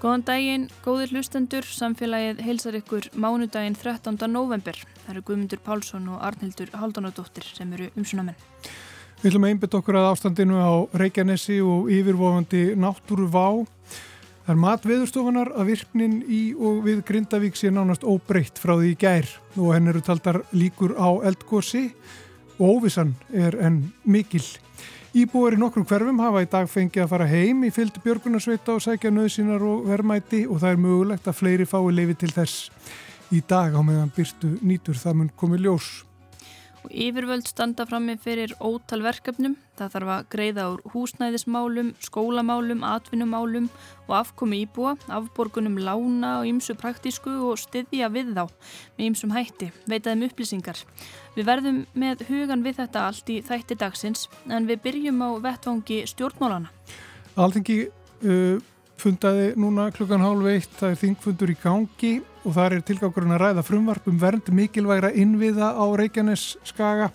Góðan daginn, góðir hlustendur, samfélagið heilsar ykkur mánudaginn 13. november. Það eru Guðmundur Pálsson og Arnhildur Haldunadóttir sem eru umsunamenn. Við ætlum að einbita okkur að ástandinu á Reykjanesi og yfirvofandi náttúru vá. Það er mat viðurstofanar að virknin í og við Grindavík sé nánast óbreytt frá því gær og henn eru taldar líkur á eldgósi og óvissan er enn mikil. Íbúar í nokkrum hverfum hafa í dag fengið að fara heim í fylgdu björgunarsveita og sækja nöðsínar og verðmæti og það er mögulegt að fleiri fái leifi til þess í dag á meðan byrstu nýtur það mun komið ljós. Og yfirvöld standa frammi fyrir ótal verkefnum. Það þarf að greiða úr húsnæðismálum, skólamálum, atvinnumálum og afkomi íbúa, afborgunum lána og ýmsu praktísku og styðja við þá með ýmsum hætti, veitaðum upplýsingar. Við verðum með hugan við þetta allt í þætti dagsins en við byrjum á vettvangi stjórnmálana. Alþingi uh, fundaði núna klukkan hálf eitt, það er þingfundur í gangi og þar er tilgákurinn að ræða frumvarp um vernd mikilvægra innviða á Reykjanes skaga.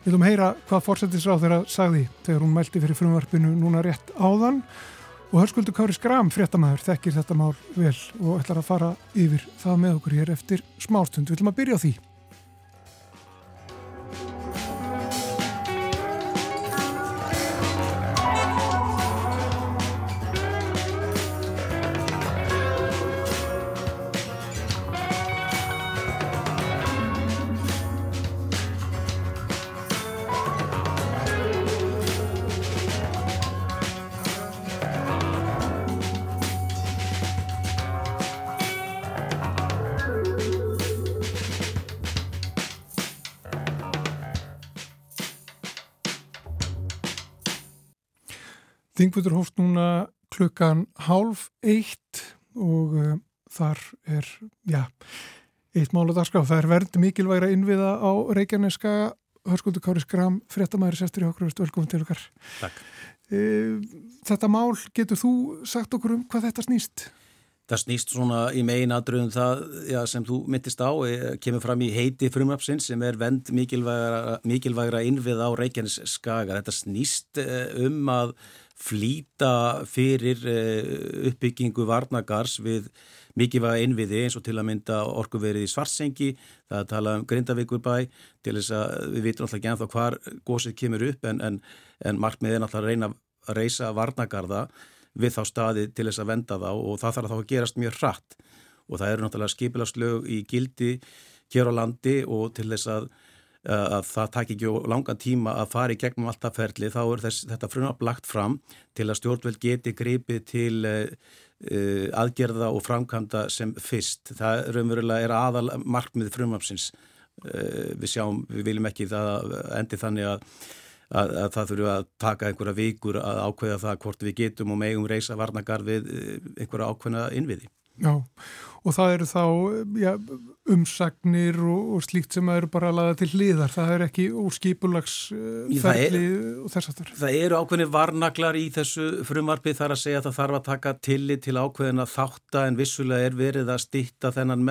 Við viljum heyra hvað fórsættisráð þeirra sagði þegar hún mælti fyrir frumvarpinu núna rétt áðan og hörskuldu Kári Skram, fréttamaður, þekkir þetta mál vel og ætlar að fara yfir það með okkur hér eftir smástund. Við viljum að byrja á því. Þingvöldur hófst núna klukkan hálf eitt og uh, þar er, já, eitt mál að dagskrá. Það er vernd mikilvægra innviða á Reykjaneska. Hörskuldur Kári Skram, fréttamaður sestur í okkur, velkomin til okkar. Takk. Uh, þetta mál, getur þú sagt okkur um hvað þetta snýst? Það snýst svona í megin aðröðum það já, sem þú myndist á, e, kemur fram í heiti frumöpsins sem er vend mikilvægra, mikilvægra innvið á Reykjanes skaga. Þetta snýst um að flýta fyrir eh, uppbyggingu varnagars við mikilvæga innviði eins og til að mynda orkuverið í Svarsengi, það tala um Grindavíkurbæ til þess að við vitum alltaf ekki ennþá hvar gósið kemur upp en, en, en markmiðið er alltaf að reyna að reysa varnagarða við þá staði til þess að venda þá og það þarf þá að gerast mjög hratt. Og það eru náttúrulega skipilarslög í gildi hér á landi og til þess að að það takk ekki langan tíma að fara í gegnum alltaf ferli þá er þess, þetta frumab lagt fram til að stjórnveld geti gripið til uh, aðgerða og framkvæmda sem fyrst. Það raunverulega er aðal markmið frumabsins. Uh, við sjáum, við viljum ekki það endi þannig að, að, að það þurfu að taka einhverja vikur að ákveða það hvort við getum og megum reysa varnagar við einhverja ákveðna innviði. Já, og það eru þá já, umsagnir og, og slíkt sem eru bara að laða til hliðar, það er ekki úrskipulagsferli og þess aftur. Það eru ákveðinir varnaglar í þessu frumarfi þar að segja að það þarf að taka tillit til ákveðina þátta en vissulega er verið að stitta þennan,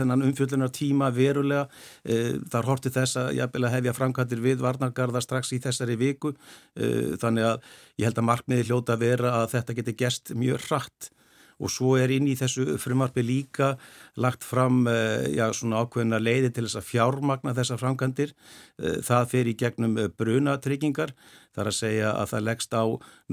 þennan umfjöldunar tíma verulega. Eh, það er hortið þess að hefja framkvæmdir við varnagarða strax í þessari viku eh, þannig að ég held að markmiði hljóta að vera að þetta geti gerst mjög hratt og svo er inn í þessu frumarfi líka lagt fram eh, já, svona ákveðina leiði til þess að fjármagna þessar framkantir. Eh, það fer í gegnum eh, brunatryggingar, þar að segja að það leggst á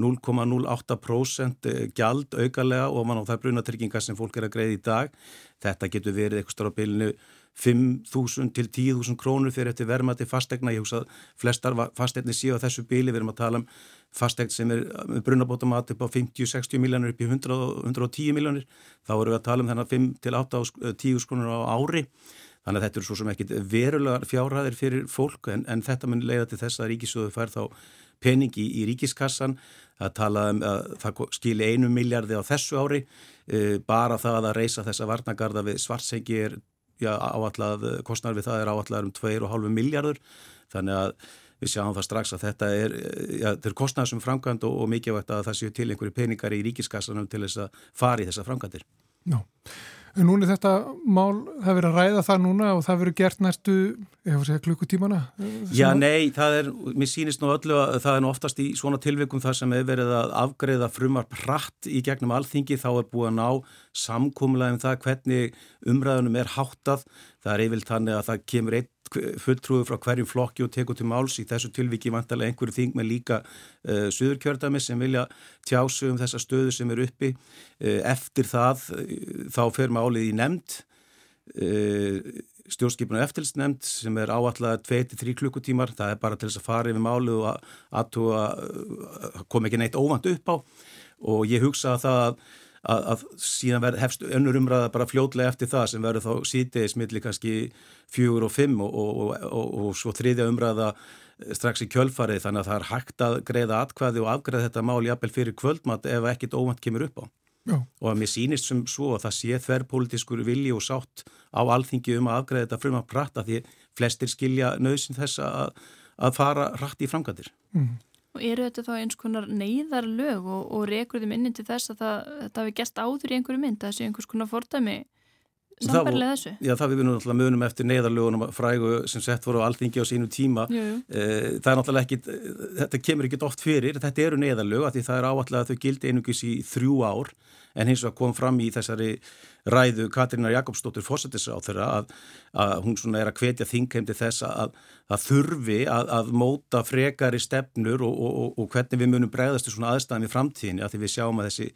0,08% gjald aukalega og mann á það brunatryggingar sem fólk er að greiða í dag. Þetta getur verið eitthvað stára bilinu 5.000 til 10.000 krónur fyrir eftir verma til fastegna. Ég hugsa að flestar fastegni séu á þessu bíli, við erum að tala um fastegt sem er brunabótamat upp á 50-60 miljónir upp í 100-110 miljónir þá erum við að tala um þennan 5-8-10 skonur á ári. Þannig að þetta er svo sem ekkit verulegar fjárhæðir fyrir fólk en, en þetta mun leiða til þess að ríkisöðu fær þá peningi í, ríkiskassan. Að tala um að það skili einu miljardi á þessu ári. E, bara það að reysa þessa varnagarda við svartsengi er já, áallad, kostnar við það er áallar um 2,5 miljardur þannig að við sjáum það strax að þetta er, ja, þetta er kostnæðsum framkvæmd og, og mikilvægt að það séu til einhverju peningar í ríkiskassanum til þess að fara í þessa framkvæmdir. Já, En núna er þetta mál, það verið að ræða það núna og það verið gert næstu, ég hef að segja klukkutímana? Já, nei, það er, mér sýnist nú öllu að það er nú oftast í svona tilvikum þar sem hefur verið að afgreða frumar pratt í gegnum alþingi þá er búið að ná samkúmulega um það hvernig umræðunum er háttað. Það er yfirlt þannig að það kemur einn fulltrúið frá hverjum flokki og tekur til máls. Í þessu tilviki vantarlega einhverju þing með líka uh, suðurkjördami sem vilja tjásu um þessa stöðu sem er uppi. Uh, eftir það uh, þá fer málið í nefnd stjórnskipinu eftirlsnefnd sem er áallega 2-3 klukkutímar. Það er bara til þess að fara yfir málið og að, að kom ekki neitt óvand upp á. Og ég hugsa að það að, að síðan verð, hefst önnur umræða bara fljótlega eftir það sem verður þá síðdeis millir kannski fjögur og fimm og, og, og, og svo þriðja umræða strax í kjölfarið þannig að það er hægt að greiða atkvæði og afgreða þetta mál jafnvel fyrir kvöldmatt ef ekkit óvand kemur upp á. Já. Og að mér sýnist sem svo að það sé þverrpolítiskur vilji og sátt á alþingi um að afgreða þetta frum að prata því flestir skilja nöðsinn þess að, að fara rætt í framkvæmdir. Mm. Og eru þetta þá eins konar neyðarlög og, og rekur þeim inn til þess að það, það hefur gæst áður í einhverju mynd, sé einhvers konar fordæmi sambarlega þessu? Já, það við vunum alltaf munum eftir neyðarlögunum frægu sem sett voru á alþingi á sínu tíma. Jú, jú. Eh, það er náttúrulega ekki, þetta kemur ekki oft fyrir, þetta eru neyðarlög því það er áallega að þau gildi einungis í þrjú ár en hins vegar kom fram í þessari ræðu Katrínar Jakobsdóttir fósættisra á þeirra að, að hún svona er að hvetja þingheimdi þess að, að þurfi að, að móta frekari stefnur og, og, og, og hvernig við munum bregðast í svona aðstæðan í framtíðinni að því við sjáum að þessi,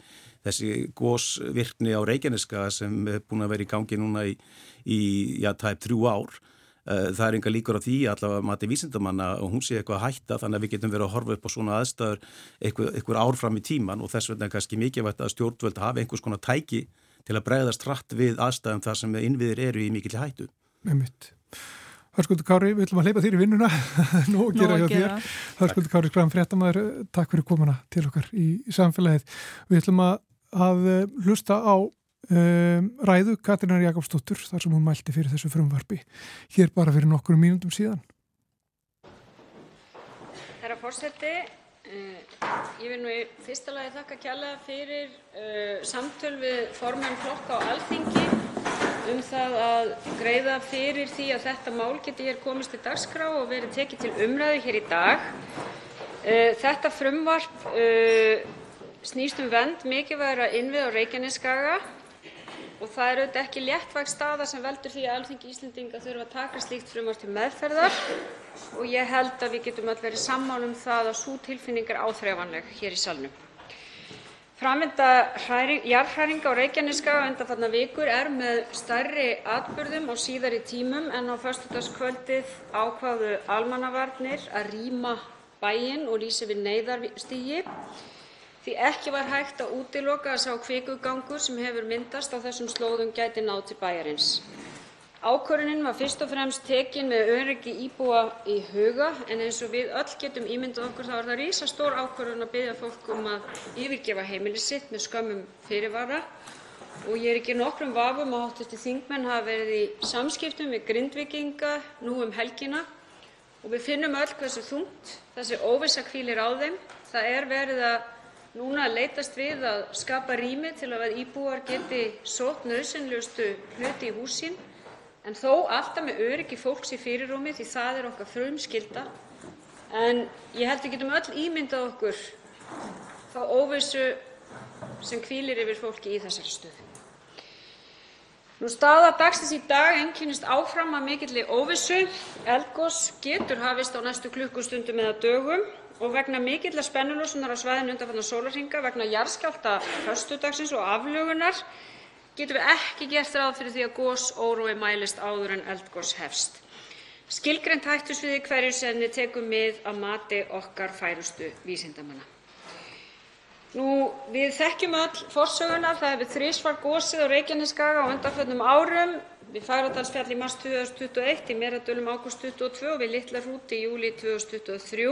þessi gósvirkni á Reykjaneska sem er búin að vera í gangi núna í, í já, tæp þrjú ár það er enga líkur á því allavega mati vísindamanna og hún sé eitthvað að hætta þannig að við getum verið að horfa upp á svona aðstæður eitthvað, eitthvað árfram í tíman og þess vegna er kannski mikilvægt að stjórnvöld hafa einhvers konar tæki til að bregðast hratt við aðstæðum þar sem innviðir eru í mikil hættu. Með mitt. Hörsköldur Kári, við ætlum að leipa þér í vinnuna nú að gera hjá þér. Hörsköldur Kári Skræðan Fréttamaður, takk fyrir komuna til okkar í samfélagið. Við ætlum að, að hlusta á um, ræðu Katrínar Jakobsdóttur þar sem hún mælti fyrir þessu frumvarfi hér bara fyrir nokkru mínundum síðan. Herra fórseti uh, ég vil nú í fyrsta lagi þakka kjalla fyrir uh, samtöl við formen flokka á alþingi um það að greiða fyrir því að þetta mál geti hér komist til dagskrá og verið tekið til umræðu hér í dag. Uh, Þetta frumvarp snýst um vend mikilvægra innvið á Reykjanesskaga. og það er auðvitað ekki léttvæg staða sem veldur því að Alþingi Íslendinga þurfi að taka slíkt frumvarp til meðferðar og ég held að við getum öll verið sammála um að sú tilfinning er áþreifanleg hér í salnum. Framvinda jarðhræringa á Reykjanesskaga undanfarnar vikur er með stærri atburðum á síðari tímum en á föstudagskvöldið ákváðu almannavarnir að rýma bæinn og lýsa yfir neyðarstigi því ekki var hægt að útiloka að sá kvikugangur sem hefur myndast á þessum slóðum gæti náð til bæjarins. Ákvörðunin var fyrst og fremst tekin með öryggi íbúa í huga en eins og við öll getum ímyndað okkur er það risastór ákvörðun að biðja fólk um að yfirgefa heimili sitt með skömmum fyrirvara ég er ekki í nokkrum vafa um að hv. þingmenn hafa verið í samskiptum við Grindvíkinga nú um helgina og við finnum öll hversu þungt þessi óvissa hvílir á þeim. Það er verið að núna leitast við að skapa rými til að íbúar geti sótt nauðsynlegustu hluti í hús sín en þó alltaf með öryggi fólks í fyrirrúmi því það er okkar frumskylda. En ég held við getum öll ímyndað okkur þá óvissu sem hvílir yfir fólki í þessari stöðu. Staða dagsins í dag einkennist áfram af mikilli óvissu. Eldgos getur hafist á næstu klukkustundum eða dögum og vegna mikillar spennulosunar á svæðinu undanfarna sólarhringa vegna jarðskjálfta föstudagsins og aflögunar getum við ekki gert ráð fyrir því að gosórói mælist áður en eldgos hefst. Skilgreint hættusvæði hverju sinni tekur mið af mati okkar færustu vísindamanna. Við þekkjum öll forsöguna. Það hefur þrisvar gosið á Reykjanesskaga á undanförnum árum, við Fagradalsfjall í mars 2021, í Merardölum ágúst 2022 og við Litla-Hrút í júlí 2023.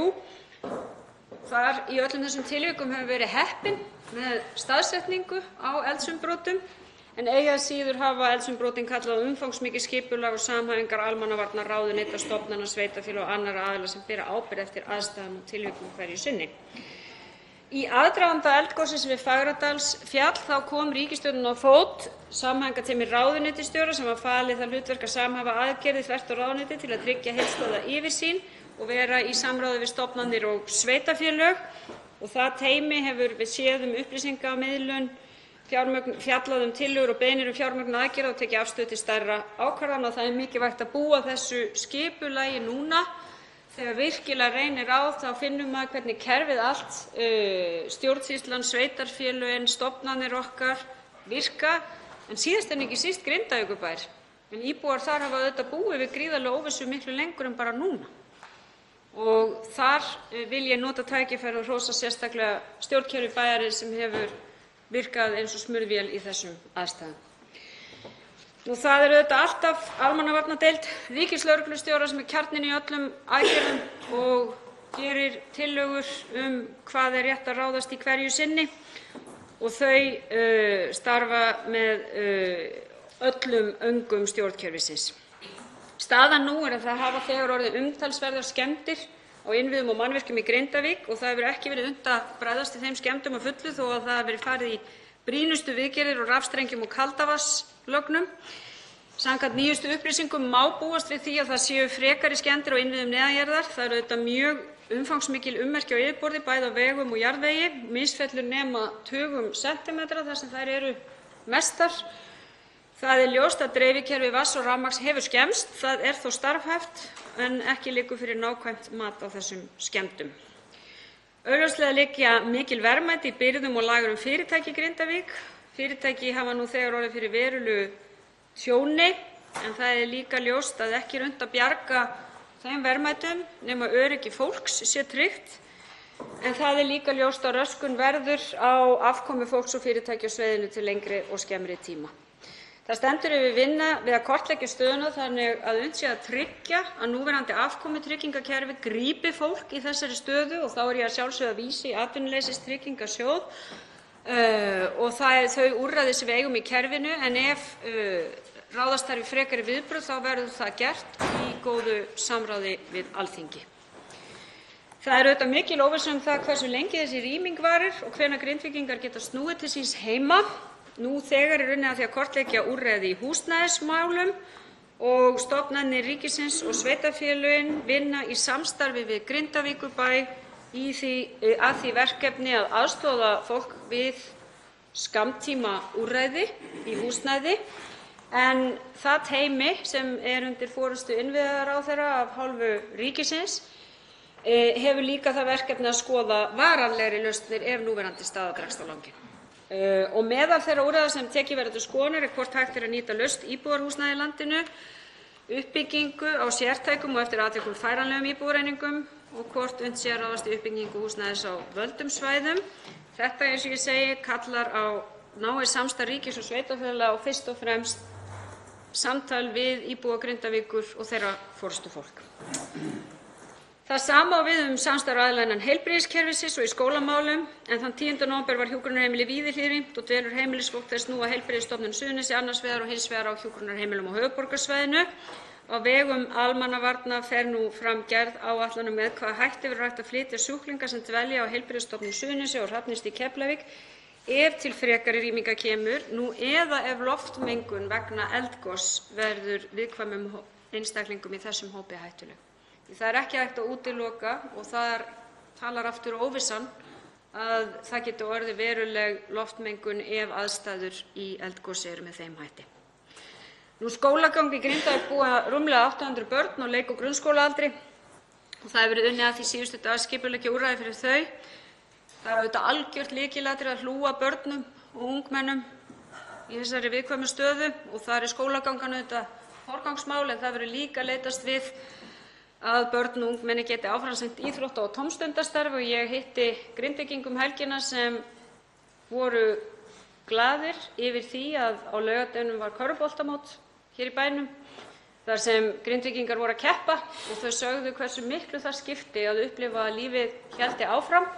Í öllum þessum tilvikum höfum við verið heppin með staðsetningu á eldsumbrotum en eigi að síður hafa eldsumbrotin kallað á umfangsmikið skipulag og samhæfingar almannavarna, ráðuneyta, stofnana, sveitarfélaga og annarra aðila sem bera ábyrgð eftir aðstæðum og tilvikum hverju sinni. Í aðdraganda eldgossins við Fagradalsfjall kom ríkisstjórnin á fót samhæfingarteymi ráðuneytisstjóra sem var falið það hlutverk að samhæfa aðgerðir þvert á ráðuneyti til að tryggja heildstæða yfirsýn og vera í samráði við stofnanir og sveitarfélög. Það teymi hefur séð um upplýsingamiðlun, fjallað um tillögur og beiðnir um fjármögnun aðgerða og tekið afstöðu til stærra ákvarðana. Það er mikilvægt að búa þessu skipulagi núna þegar virkilega reynir á þá finnur maður hvernig kerfið allt, stjórnsýslan, sveitarfélögin, stofnanir okkar virka, en síðast en ekki síst Grindavíkurbær. Íbúar þar hafa auðvitað búið við gríðarlega óvissu miklu lengur en bara núna. Þar vil ég nota tækifærið og hrósa sérstaklega stjórnkerfi bæjarins sem hefur virkað eins og smurðvél í þessum aðstæðum. Það er auðvitað alltaf almannavarnadeild ríkislögreglustjóra sem er kjarninn í öllum aðgerðum og gerir tillögur um hvað er rétt að ráðast í hverju sinni þau starfa með öllum öngum stjórnkerfisins. Staðan nú er að það hafa þegar orðið umtalsverðar skemmdir á innviðum og mannvirkjum í Grindavík og það hefur ekki verið unnt að bregðast við þeim skemmdum að fullu þó að það hafi verið farið í brýnustu viðgerðir á rafstrengjum og kaldavatnslögnum. Samkvæmt nýjustu upplýsingum má búast við því að það séu frekari skemmdir á innviðum neðan jarðar. Það eru auðvitað mjög umfangsmikil ummerki á yfirborði, bæði á vegum og jarðvegi. Misfellur nema tugum sentímetra þar sem þær eru mestar. Það er ljóst að dreifikerfi vatns og rafmagns hefur skemmst. Það er þó starfhæft en ekki liggur fyrir nákvæmt mat á þessum skemmdum. Augljóslega liggja mikil verðmæti í birgðum og lagrum fyrirtækja í Grindavík. Fyrirtæki hafa nú þegar orðið fyrir verulegu tjóni en það er líka ljóst að ekki er unnt að bjarga þeim verðmætum nema öryggi fólks sé tryggt. En það er líka ljóst að röskun verður á afkomu fólks og fyrirtækja á svæðinu til lengri og skemmri tíma. Það stendur yfir vinna við að kortleggja stöðuna þannig að unnt sé að tryggja að núverandi afkomutryggingakerfi grípi fólk í þessari stöðu og þá er ég að sjálfsögðu að vísa í Atvinnuleysistryggingasjóð og þau úrræði sem við eigum í kerfinu. En ef ráðast þarf í frekari viðbrögð þá verður það gert í góðu samráði við Alþingi. Það er auðvitað mikil óvissa um það hversu lengi þessi rýming varir og hvenær Grindvíkingar geta snúið til síns heima. Nú þegar er unnið að því að kortleggja úrræði í húsnæðismálum og stofnanir ríkisins og sveitarfélögin vinna í samstarfi við Grindavíkurbæ að því verkefni að aðstoða fólk við skammtímaúrræði í húsnæði. Það teymi sem er undir forystu innviðaráðherra af hálfu ríkisins hefur líka það verkefni að skoða varanlegri lausnir ef núverandi staða dregst á langinn. Meðal þeirra úrræða sem tekin verða til skoðunar er hvort hægt er að nýta laust íbúðarhúsnæði í landinu, uppbyggingu á sértækum og eftir atvikum færanlegum íbúðareiningum og hvort unnt sé að ráðast í uppbyggingu húsnæðis á völdum svæðum. Þetta, eins og ég segi, kallar á náið samstarf ríkis og sveitarfélaga og fyrst og fremst samtal við íbúa Grindavíkur og þeirra forystufólk. Það sama á við um samstarf aðila innan heilbrigðiskerfisins og í skólamálum en þann 10. nóvember var hjúkrunarheimilið Víðihlíð rýmt og dvelur heimilisfólk þess nú á Heilbrigðisstofnun Suðurnesja annars vegar og hins vegar á hjúkrunarheimilum á höfuðborgarsvæðinu. Á vegum almannavarna fer nú fram gerð áætlana um með hvaða hætti verður hægt að flytja sjúklinga sem dvelja á Heilbrigðisstofnun Suðurnesja og Hrafnistu í Keflavík ef til frekari rýminga kemur nú eða ef loftmengun vegna eldgoss verður viðkvæmum einstaklingum í þessum hópi hættuleg. Það er ekki hægt að útiloka, og þar talar aftur óvissan, að það geti orðið veruleg loftmengun ef aðstæður í eldgosi eru með þeim hætti. Skólagangi í Grindavík búa rúmlega 800 börn á leik- og grunnskólaaldri og það hefur verið unnið að því síðustu daga að skipuleggja úrræði fyrir þau. Það er auðvitað algjört lykilatriði að hlúa að börnum og ungmennum í þessari viðkvæmu stöðu og þar er skólagangan auðvitað forgangsmál en það verður líka leitast við að börn og ungmenni geti áfram sinnt íþrótta- og tómstundastarfi. Ég hitti Grindvíkinga um helgina sem voru glaðir yfir því að á laugardeginum var körfuboltamót hér í bænum þar sem Grindvíkingar voru að keppa og þau sögðu hversu miklu það skipti að upplifa að lífið héldi áfram,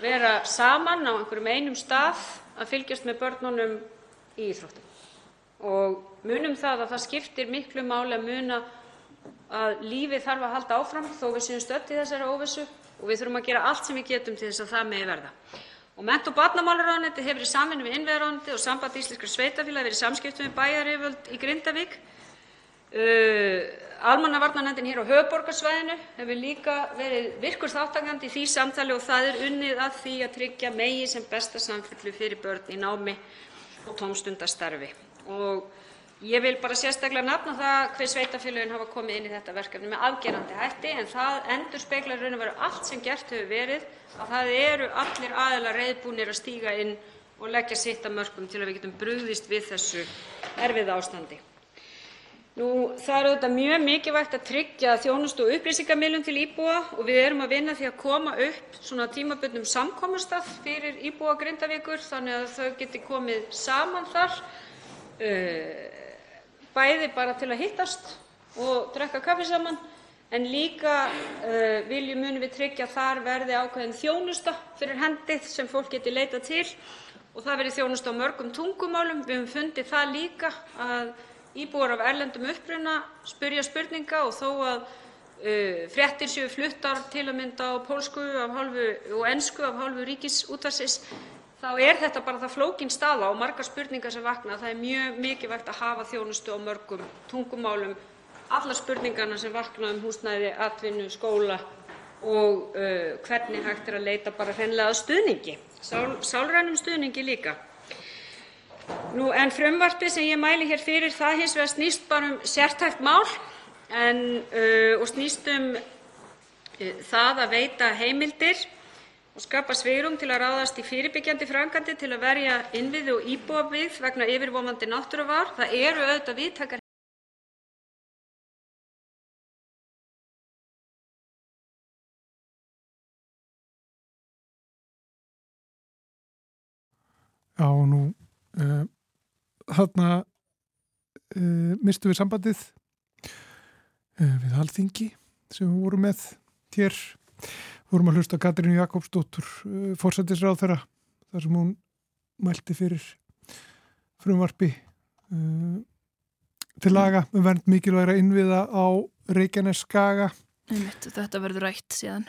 vera saman á einhverjum einum stað að fylgjast með börnunum í íþróttum. Munum það að það skiptir miklu máli að muna að lífið þarf að halda áfram þó að við séum stödd í þessari óvissu og við þurfum að gera allt sem við getum til að það megi verða. Mennta- og barnamálaráðuneytið hefur í samvinnu við innviðaráðuneytið og Samband íslenskra sveitarfélaga verið í samskiptum við bæjaryfirvöld í Grindavík. Almannavarnanefndin hér á höfuðborgarsvæðinu hefur líka verið virkur þátttakandi í því samtali og það er unnið að því að tryggja megi sem besta samfellu fyrir börn í námi og tómstundastarfi. Ég vil bara sérstaklega nefna það hve sveitarfélögin hafa komið inn í þetta verkefni með afgerandi hætti en það endurspeglar í raun og veru allt sem gert hefur verið, að það eru allir aðilar reiðubúnir að stíga inn og leggja sitt af mörkum til að við getum brugðist við þessu erfiða ástandi. Það er auðvitað mjög mikilvægt að tryggja þjónustu og upplýsingamiðlun til íbúa og við erum að vinna að því að koma upp tímabundnum samkomustað fyrir íbúa Grindavíkur þannig að þau geti komið saman þar, bæði bara til að hittast og drekka kaffi saman en líka munum við tryggja að þar verði ákveðin þjónusta fyrir hendi sem fólk geti leitað til og það verði þjónusta á mörgum tungumálum. Við höfum fundið það líka að íbúar af erlendum uppruna spyrja spurninga og þó að fréttir séu fluttar til að mynda á pólsku og ensku af hálfu Ríkisútvarpsins þá er þetta bara það flókin staða og margar spurningar sem vakna að það er mjög mikilvægt að hafa þjónustu á mörgum tungumálum, allar spurningarnar sem vakna um húsnæði, atvinnu, skóla og hvernig hægt er að leita hreinlega að stuðningi, sálrænum stuðningi líka. Frumvarpið sem ég mæli hér fyrir snýst hins vegar bara um sértækt mál og snýst um það að veita heimildir og skapa svigrúm til að ráðast í fyrirbyggjandi framkvæmdir til að verja innviði og íbúabyggð vegna yfirvofandi náttúruvár. Það eru auðvitað víðtækar Já, nú uh, þarna uh, mistum við sambandið uh, við Alþingi sem við vorum með hér vorum að hlusta Katrínu Jakobsdóttur fórsættisráð þeirra þar sem hún mælti fyrir frumvarpi til laga um vernd mikilvægra innviða á Reykjanes skaga Þetta verður rætt síðan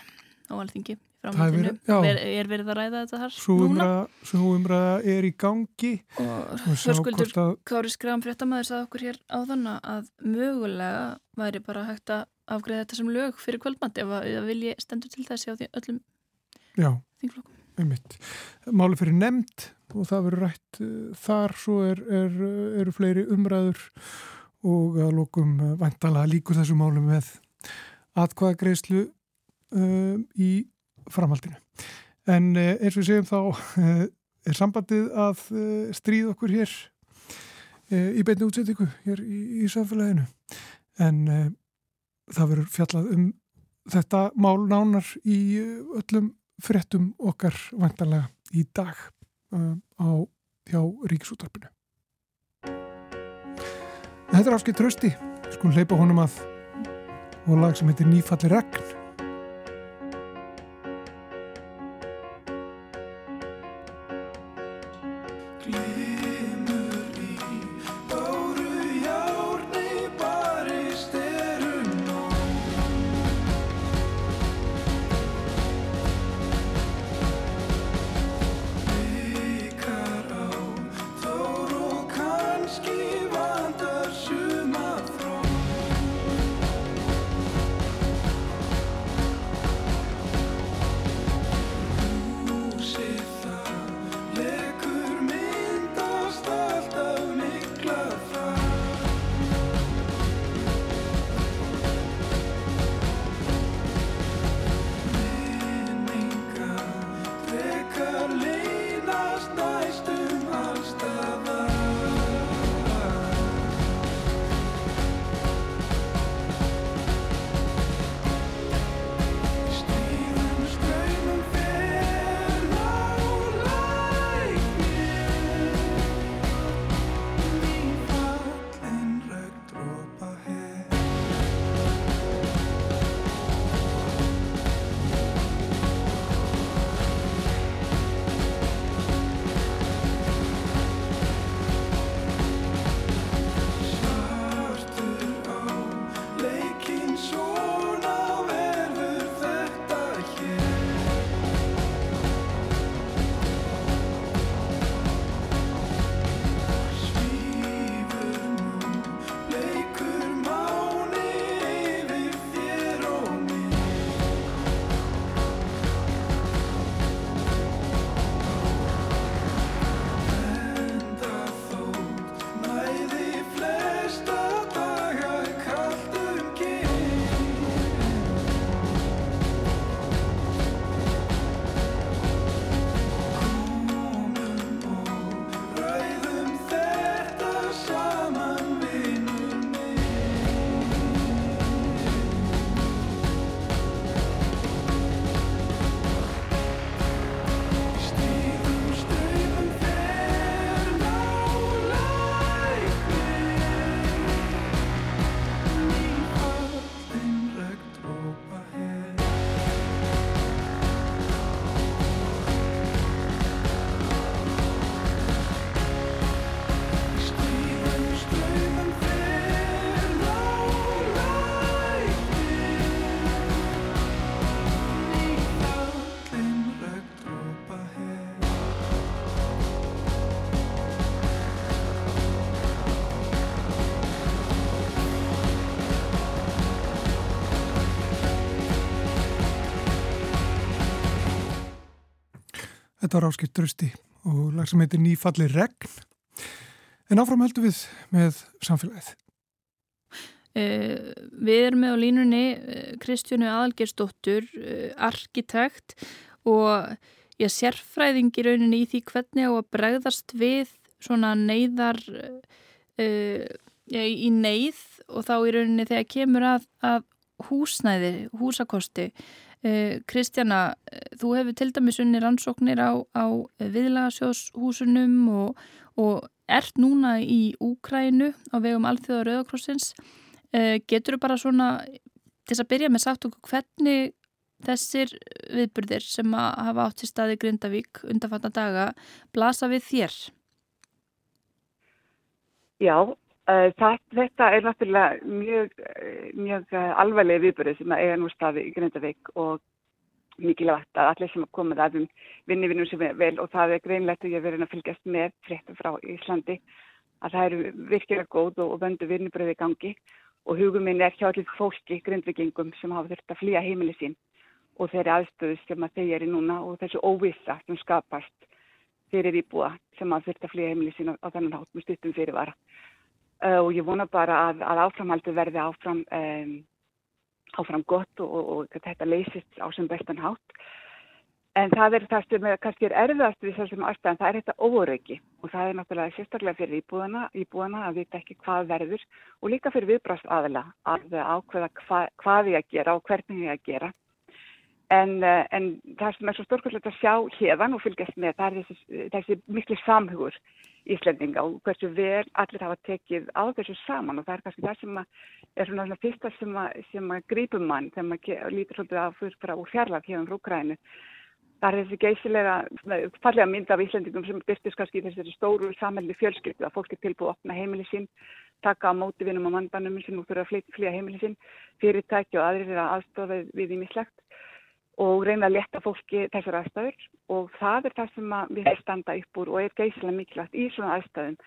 á Alþingi framhaldinu. Er, er verið að ræða þetta þar svo núna? Svo umræða er í gangi. Og hörskuldur að... Kári Skram fréttamaður sagði okkur hér á þannig að mögulega væri bara hægt að afgreða þetta sem lög fyrir kvöldmatti ef að vilji stendur til þessi á því öllum þingflokkum. Já, einmitt. Máli fyrir nefnd og það verður rætt þar, svo er, er, eru fleiri umræður og að lókum væntalega líkur þessu málu með atkvæðagreyslu um, í framhaldinu. En eins og við segjum þá er sambandið að stríða okkur hér í beinni útsettingu hér í, í samfélaginu. En það verður fjallað um þetta mál nánar í öllum frettum okkar vantanlega í dag á hjá Ríkisútarpinu. Þetta er afskilt trösti. Skulum leipa honum að og lag sem heitir Nýfalli regn. Þetta var áskipt drösti og lag sem heitir Nýfalli regn. En áfram heldur við með samfélagið. Uh, við erum með á línunni uh, Kristjónu Aðalgersdóttur, uh, arkitekt og ég sérfræðing í rauninni í því hvernig á að bregðast við svona neyðar í neyð og þá í rauninni þegar kemur að, að húsnæði, húsakosti Uh, Kristjana, þú hefur til dæmis unni rannsóknir á, á viðlagasjóshúsunum og, og ert núna í Úkrænu á vegum Alþjóða Rauðakrossins. Getur þú bara svona, til þess að byrja með sagt okkur hvernig þessir viðburðir sem að hafa átt í staði Grindavík undanfatna daga blasa við þér? Já, það, þetta er náttúrulega mjög, mjög alvarlega viðbörði sem að eiga nú staði í Grindavík og mikilvægt að allir sem að koma það um vinni vinnum sem er vel og það er greinlegt og ég verið að fylgjast með fréttum frá Íslandi að það eru virkilega góð og vöndu vinnubröði gangi og hugum minn er hjá allir fólki, grindvikingum sem hafa þurft að flýja heimili sín og þeirri aðstöðu sem að þeir eru núna og þessu óvisa sem skapast fyrir íbúa sem að þurft að flýja heimili sín á þennan hátt með stuttum fyrirvara. Uh, og ég vona bara að, að áframhaldi verði áfram, um, áfram gott og, og, og þetta leysist á sem bestan hátt. En það er það sem kannski er erfiðast við þessum aðstæðan, það er þetta óöryggi og það er náttúrulega sérstaklega fyrir íbúðana, íbúðana að vita ekki hvað verður og líka fyrir viðbrast aðila að ákveða hva, hvað ég að gera og hvernig ég að gera. En, en það sem er svo stórkvöldilegt að sjá hérðan og fylgjast með, það er þessi, þessi miklu samhugur Íslendinga og hversu vel allir hafa tekið á þessu saman og það er kannski það sem er svona svona fyrsta sem að, að grípum mann þegar maður lítur svolítið að fyrir úr fjarlag um Rúkrænu. Það er þessi geysilega, fallega mynd af Íslendingum sem byrstist kannski í þessi stóru samhælli fjölskyldu að fólk er tilbúið að opna heimili sín, taka á móti vinum og mandanum sem nú fyrir að flýja heimili sín, fyrirtæki og aðrir er að aðstofa við ímislegt og reyna að leta fólki þessar aðstæður og það er það sem við hefum standa upp úr og er geysilega mikilvægt í svona aðstæðum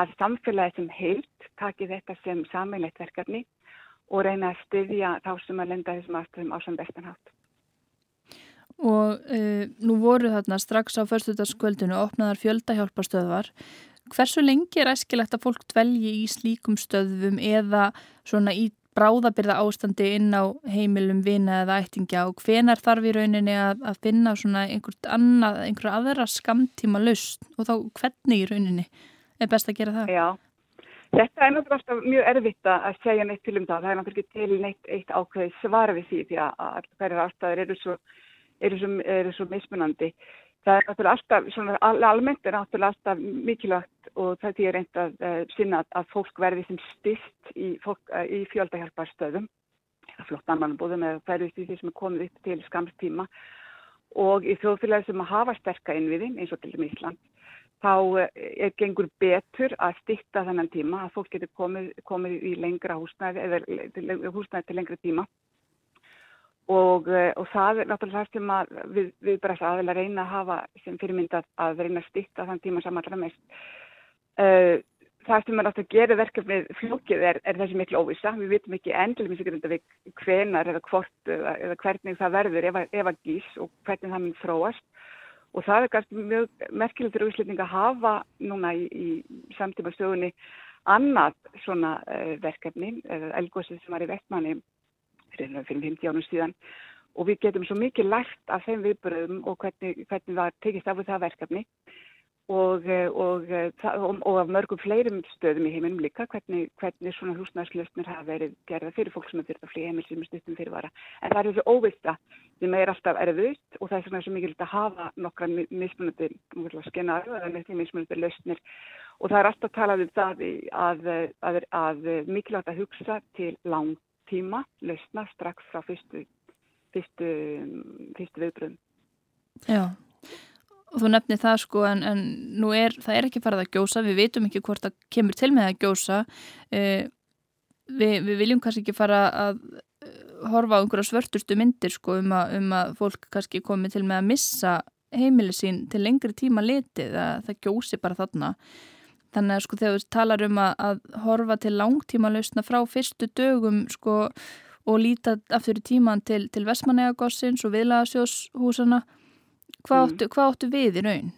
að samfélagi sem heilt taki þetta sem sammeilegt verkefni og reyna að styðja þá sem að lenda þessum aðstæðum á sem bestanhátt. Og uh, nú voru þarna strax á förstutaskvöldinu opnaðar fjöldahjálparstöðvar. Hversu lengi er æskilegt að fólk dvelji í slíkum stöðum eða svona í bráðabyrða ástandi inn á heimilum vina eða ættingja og hvenar þarf í rauninni að, að finna svona einhverja aðra skamtíma lust og þá hvernig í rauninni er best að gera það? Já, þetta er náttúrulega mjög erfitt að segja neitt til um það, það er náttúrulega til neitt eitt ákveði svara við því því að hverjar ástæður eru svo, eru svo, eru svo mismunandi það er náttúrulega alltaf, svona almennt er náttúrulega alltaf mikilvægt og það er reynd að uh, sinna að fólk verði sem styrst í, uh, í fjöldahjálparstöðum eða flottanmannbúðum eða ferðist í því sem er komið upp til skamstíma og í þjóðfélagi sem að hafa sterka innviðin eins og til dæmis Ísland þá uh, er gengur betur að styrta þennan tíma að fólk getur komið, komið í lengra húsnæði eða húsnæði til lengra tíma Og, eh, og það er náttúrulega það sem við, við bara að reyna að hafa sem fyrirmynd að, reyna að stýtta þann tíma samanlega mest. Uh, það sem er náttúrulega að gera verkefnið flókið er, er þessi miklu óvisa. Við vitum ekki endilega mjög sikkert við hvenar eða hvort eða, eða hvernig það verður ef, ef að gís og hvernig það mun þróast. Og það er kannski mjög merkilegt fyrir úsletning að hafa núna í, í samtíma stögunni annað svona verkefni, uh, elgósið sem var í vettmanni fyrir 50 ánum síðan. Og við getum svo mikið lært af þeim viðbröðum og hvernig, hvernig það tekist af það verkefni. Og, og, og, og af mörgum fleirum stöðum í heiminum líka hvernig, hvernig svona húsnæðslöfnir hafa verið gerða fyrir fólk sem fyrir að flýja heimil sem er stuttum fyrirvara. En það er þessu óvista sem er alltaf erfiðust og það er svona svo mikilvægt að hafa nokkra mismunandi skenaðu eða mismunandi löfnir og það er alltaf talað um það að, að, að, að mikilvægt að hugsa til langt tíma lausna strax frá fyrstu, fyrstu, fyrstu viðbröðum. Já, og þú nefnir það sko en, en nú er, það er ekki farið að gjósa, við veitum ekki hvort það kemur til með að gjósa. Eh, við, við viljum kannski ekki fara að eh, horfa á einhverja svörtustu myndir sko um að, um að fólk kannski komi til með að missa heimili sín til lengri tíma litið, að það gjósi bara þarna. Þannig að sko þegar við talar um að, að horfa til langtíma lausna frá fyrstu dögum sko og líta aftur í tíman til, til Vestmanægagossins og viðlagasjóshúsana Hvað mm. hvað áttu við í raun?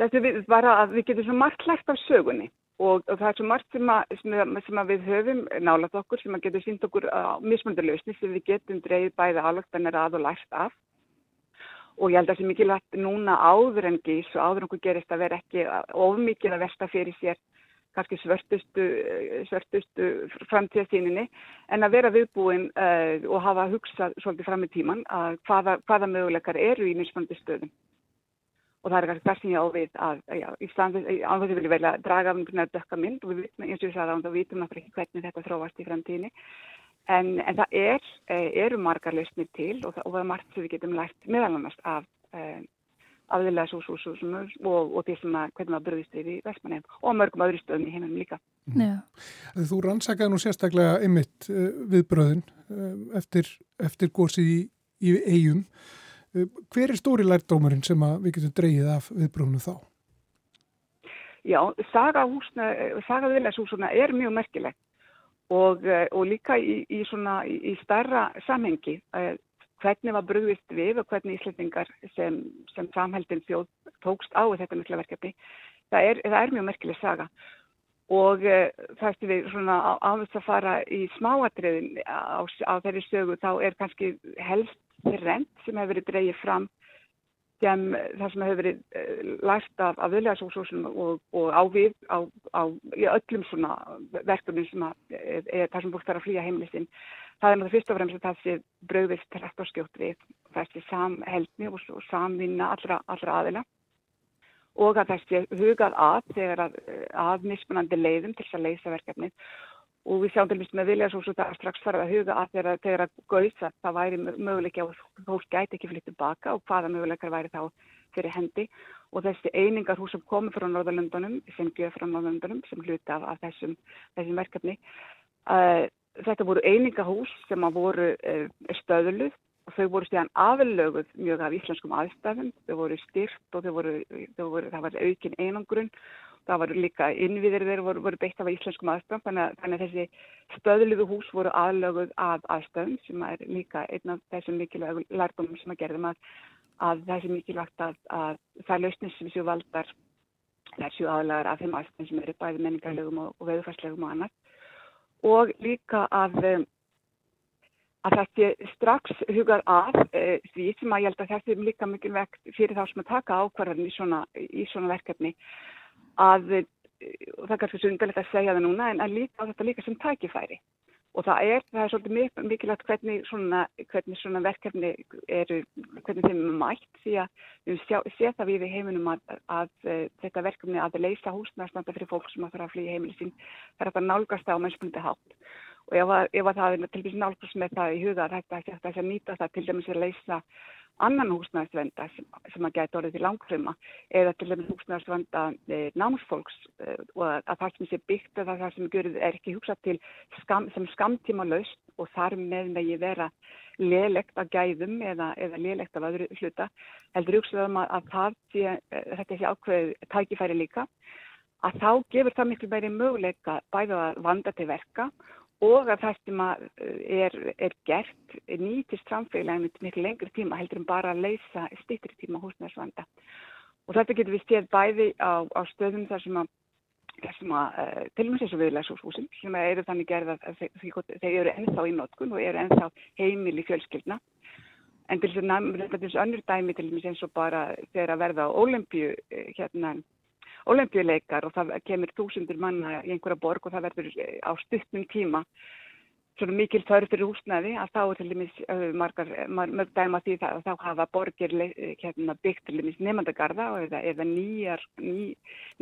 Þetta er bara að við getum svo margt lært af sögunni og, og það er svo margt sem, að, sem, sem að við höfum nálað okkur sem að getur sínt okkur á mismöndarlausni sem við getum dreyið bæði álöktanir að og lært af og ég held að það sé mikilvægt núna áður en gís og áður en okkur gerist að vera ekki ofmikið að versta fyrir sér kannski svörtustu, svörtustu framtíðastíninni en að vera viðbúin uh, og hafa hugsað svolítið fram í tíman að hvaða, hvaða möguleikar eru í mismöndi stöðum. Og það er kannski það sem ég ávið að já, í ánþess að vilja velja að draga af einhvern veginn dökka mynd og við, eins og ég sagði að við vitum náttúrulega ekki hvernig þetta þróast í framtíðinni. En, en það er, eh, eru margar lausnir til og það, og það er margt sem við getum lært meðal annars af eh, afðilega súsúsúsum og, og því sem að hvernig maður bröðist við í Vestmannheim og mörgum öðru stöðum í heiminum líka. Mm. Þú rannsakaði nú sérstaklega ymitt uh, eh, viðbröðin uh, eftir, eftir górsið í, í eigum. Uh, hver er stóri lærdómarinn sem við getum dreyið af viðbröðinu þá? Já, saga viðlæðsúsuna er mjög merkilegt og, og líka í, í, svona, í starra samhengi hvernig var brugvist við og hvernig íslendingar sem, sem samheldin þjóð tókst á þetta mikla verkefni. Það er, það er mjög merkileg saga og uh, það ertu við svona áðurst að fara í smáatriðin á, á þeirri sögu þá er kannski helst rent sem hefur verið dreyið fram sem það sem hefur verið uh, lært af, af viðlegarsóksósunum og, og á við á, á, öllum svona verkefnum sem að, er, er það sem búst þarf að flýja heimlisinn það er náttúrulega fyrst og fremst að það sé bröðvist rætt og skjótt við þessi samheldni og, og samvinna allra, allra aðila. Og að þessi hugað að þegar að, að mismunandi leiðum til þess að leysa verkefnið og við sjáum til dæmis með vilja svo svo það strax farið að huga að þegar, þegar að gauðsa það væri möguleiki að fólk gæti ekki flytt tilbaka og hvaða möguleikar væri þá fyrir hendi. Og þessi einingar hús sem komið frá Norðalundunum sem gjöð frá Norðalundunum sem hluti af, af þessum, þessum verkefni uh, þetta voru einingahús sem að voru uh, stöðluð og þau voru stíðan aðlöguð mjög af íslenskum aðstæðum, þau voru styrt og þau voru, þau voru, það var aukin einangrun, það var líka innviðir þeir voru, voru beitt af íslenskum aðstæðum, þannig, þannig að þessi stöðluðu hús voru aðlöguð af aðstæðum sem er líka einn af þessum mikilvægum lærdómum sem að gerðum að, að þessi mikilvægt að, að það lausnir sem séu valdar, það er séu aðlagar af þeim aðstæðum sem eru bæði menningarlegum og, og veðufarslegum og annars og líka að, um, að þetta strax hugar að e, því sem að ég held að þetta er líka mikilvægt fyrir þá sem að taka ákvarðan í svona, í svona verkefni að, e, og það er kannski svo undarlegt að segja það núna, en að líka þetta líka sem tækifæri. Og það er, það er svolítið mikilvægt hvernig svona, hvernig svona verkefni eru, hvernig þeim er mætt því að við séum það við í heiminum að, að, að e, þetta verkefni að leysa húsnarstanda fyrir fólk sem að þarf að flýja heimili sín, það er að nálgast á mennspunni hátt. Og ef, ef að það er til dæmis nálgast með það í huga að þetta er að nýta það til dæmis að leysa annan húsnæðisvenda sem, sem að geta orðið til langfrima eða til dæmis húsnæðisvenda e, námsfólks e, og að, að það sem sé byggt eða það sem görið er ekki hugsað til skam, sem skamtíma laust og þar með megi vera lélegt að gæðum eða, eða lélegt af öðru hluta. Heldur hugsað um að, að það sé, e, þetta sé ákveð tækifæri líka. Að þá gefur það miklu meiri möguleika bæða að vanda til verka og að það sem eh, er, er gert nýtist samfélaginu miklu lengri tíma heldur en bara að leysa stýttri tíma húsnæðsvanda. Og þetta getur við stéð bæði á, á stöðum þar sem að, að uh, til og með þessu viðlægshúsum sem eru þannig gerð að þeir eru ennþá í notkun og eru ennþá heimil í fjölskyldna. En til þess að önnur dæmi til og með eins og bara þegar að verða á ólimpíu eh, hérna olimpíuleikar og það kemur þúsundur manna í einhverja borg og það verður eh, á stutnum tíma svona mikil þörf fyrir húsnaði að þá er til dæmis eh, margar, mörg dæma því að þá hafa borgir eh, hérna, byggt til dæmis nefndagarða eða, eða nýjar, ný,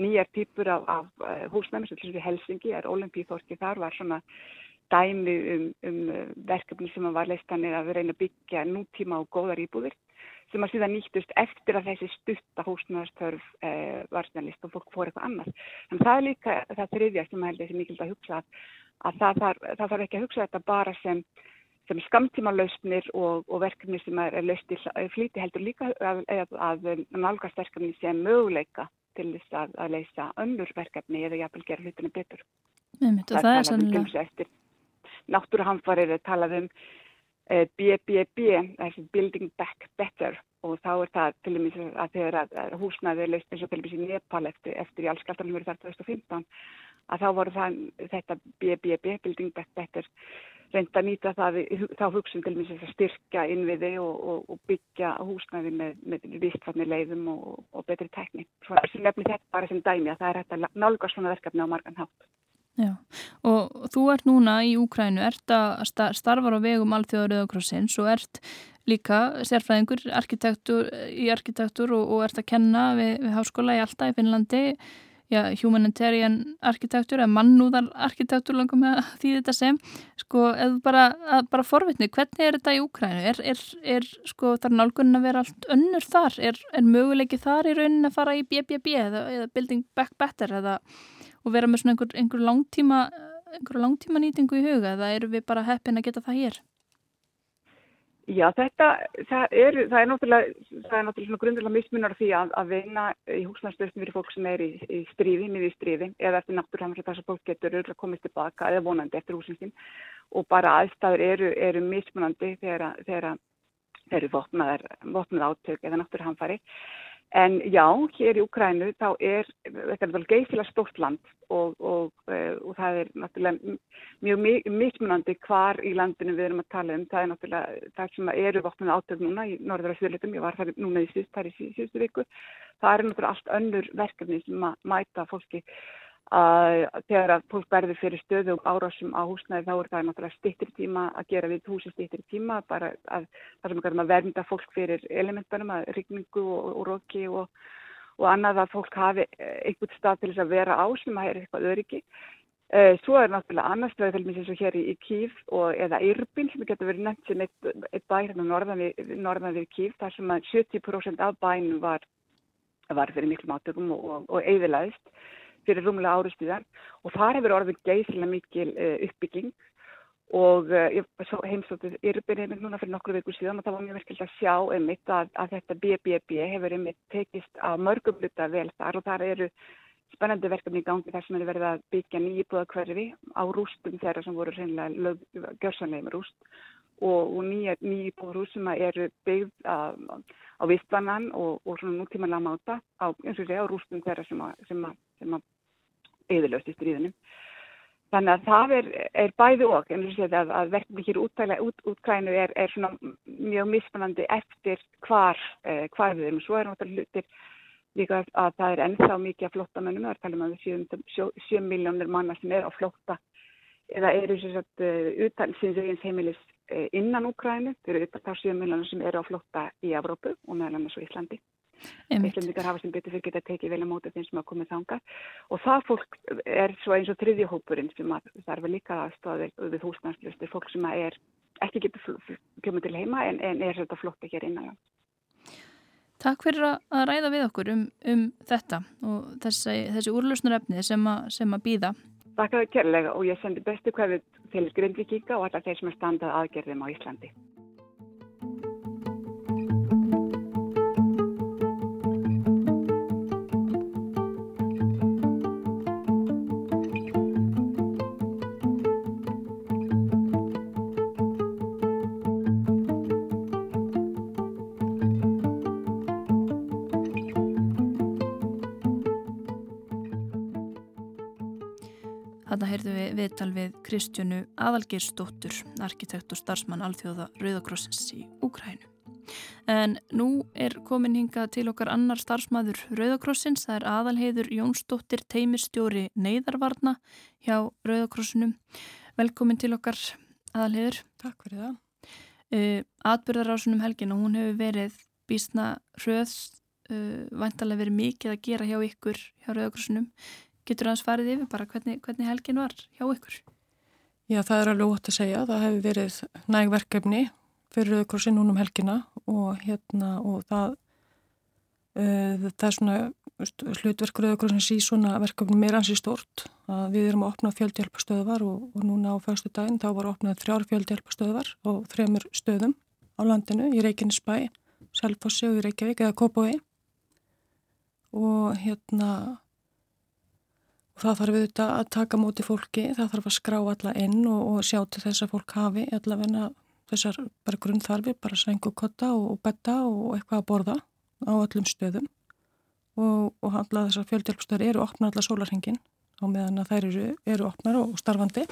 nýjar típur af, af húsnaði sem til dæmis Helsingi er olimpíuþorki þar var svona dæmi um, um verkefni sem var leistanir að reyna að byggja nútíma og góðar íbúðir sem að síðan nýttust eftir að þessi stutta húsnæðarstörf eh, var snælist og fólk fór eitthvað annars. En það er líka það þriðja sem held ég sem mikilvægt að hugsa að, að það, þarf, það þarf ekki að hugsa þetta bara sem, sem skamtíma lausnir og, og verkefni sem er laust í flíti heldur líka að, að, að nálgast verkefni sem möguleika til þess að leysa önnur verkefni eða jáfnvel gera hlutinu betur. Nei, það, það er sannlega. Náttúruhamfarir er talað um BBB, eh, Building Back Better og þá er það til dæmis að þegar að húsnaði er leist eins og til dæmis í Nepal eftir, eftir í allskaptanum verið þar 2015 að þá voru það þetta BBB, Building Back Better, reynda að nýta það, þá hugsun til dæmis að styrkja innviði og, og, og byggja húsnaði með, með vistfarni leiðum og, og betri tekni. Svo er þetta bara sem dæmi að það er hægt að nálga svona verkefni á margan hátt. Já, og þú ert núna í Úkrænu, ert að starfa á vegum Alþjóður Rauðakrossins og ert líka sérfræðingur arkitektur, í arkitektur og, og ert að kenna við, við háskóla í Alta í Finnlandi, já, humanitarian arkitektur eða mannúðar arkitektur langar með því þetta sem, sko, eða bara, bara forvitni, hvernig er þetta í Úkrænu? Er, er, er sko, þar nálgunin að vera allt önnur þar? Er, er möguleiki þar í raunin að fara í BBB eða, eða Building Back Better eða og vera með svona einhver, einhver langtíma einhver langtíma nýtingu í huga eða eru við bara heppin að geta það hér? Já, þetta, það er, það er náttúrulega, það er náttúrulega svona grundilega mismunar því að, að veina í húsnæðstöðstum fyrir fólk sem er í, í stríði, miði í stríði, eða eftir náttúrulega þess að fólk getur öll að komast tilbaka eða vonandi eftir húsinsinn og bara aðstæður eru, eru mismunandi þegar, þegar eru vopnað átök eða náttúrulega hamfari. En já, hér í Ukrænu þá er, þetta er náttúrulega geysilega stórt land og, og, eh, og það er náttúrulega mjög mismunandi hvar í landinu við erum að tala um. Það er náttúrulega það sem eru vopnum átök núna í norður og sjölutum, ég var þar núna í síðust, þar í síðustu viku. Það er náttúrulega allt önnur verkefni sem að mæta fólki að þegar að fólk verður fyrir stöðu og árásum á húsnæði þá er það náttúrulega stittir tíma að gera við húsi stittir tíma bara að það sem að vernda fólk fyrir elementunum að rigningu og, og roki og, og annað að fólk hafi einhvern stað til þess að vera á sem að er eitthvað öryggi. Eh, svo er náttúrulega annars stöðu til eins og hér í, í Kíf og, eða Irbin sem getur verið nefnt sem eitt, eitt bær hérna norðan við, norðan við Kíf þar sem að 70% af bænum var, var fyrir miklum átökum og eðilaðist fyrir rúmulega árustíðan og þar hefur orðið geysilega mikil uh, uppbygging. Og uh, ég heimstótið yfirbyrðið núna fyrir nokkru viku síðan og það var mjög verkefnilega að sjá einmitt að, að þetta BBB hefur einmitt tekist á mörgum hluta vel þar. Og þar eru spennandi verkefni í gangi þar sem er verið að byggja nýjibúða hverfi á rústum þeirra sem voru reynilega gjörsanlega með rúst. Og, og nýjibúða rúst sem eru byggð á, á vistvannan og, og svona nútímanlega máta á, á rústum þeirra sem að, sem að sem að eðilöst í stríðunum. Þannig að það er, er bæði og, en séð að, að verkefni hér útælega út, er, er mjög mismunandi eftir hvar, eh, hvar við erum. Svo er náttúrulega hlutir líka að það er ennþá mikið að flotta mennum, það er talað um að 7 miljónir manna sem er á flotta eða eru sem sagt utan síns heimilis uh, innan Úkrænu, þau eru utan þá 7 miljónir sem eru á flotta í Evrópu og meðal annars á Íslandi. Íslandingar hafa sem betur fyrir geta tekið vel á móti þeim sem hafa komið þangað og það fólk er svo eins og þriðjahópurinn sem þarf líka aðstofið við húsnæðslustur, fólk sem er ekki getur kjömið til heima en, en er þetta flotta hér innan. Takk fyrir að ræða við okkur um, um þetta og þessi, þessi úrlösnaröfni sem, sem að býða. Takk að það kærlega og ég sendi bestu hverfið til Grindvíkíka og alla þeir sem er standað aðgerðum á Íslandi. Viðtal við Kristjánu Aðalgirsdóttur, arkitekt og starfsmann alþjóða Rauðakrossins í Úkrænu. En nú er komin hinga til okkar annar starfsmæður Rauðakrossins, það er aðalheiður Jónsdóttir, teimistjóri Neiðarvarna hjá Rauðakrossinum. Velkomin til okkar aðalheiður. Takk fyrir það. Uh, Atbyrðarásunum helgin og hún hefur verið bísna röð, uh, vantalega verið mikið að gera hjá ykkur hjá Rauðakrossinum. Getur það að svarið yfir bara hvernig, hvernig helgin var hjá ykkur? Já, það er alveg ótt að segja. Það hefur verið nægverkefni fyrir Rauðakrossin núnum helgina og hérna og það, uh, það er svona hlutverk Rauðakrossins í svona verkefni meira hansi stort. Við erum að opna fjöldhjálpastöðvar og, og núna á fyrstu daginn þá var opnað þrjár fjöldhjálpastöðvar og þremur stöðum á landinu í Reykjanesbæ, Selfossi og í Reykjavík eða Kópói og hérna Það þarf auðvitað að taka móti fólki, það þarf að skrá alla inn og, og sjá til þess að fólk hafi allavegna þessar bara grunnþarfi, bara sengu kotta og, og betta og eitthvað að borða á öllum stöðum. Og, og alla þessar fjöldhjálpstöður eru opnar alla sólarhengin á meðan að þær eru, eru opnar og starfandi.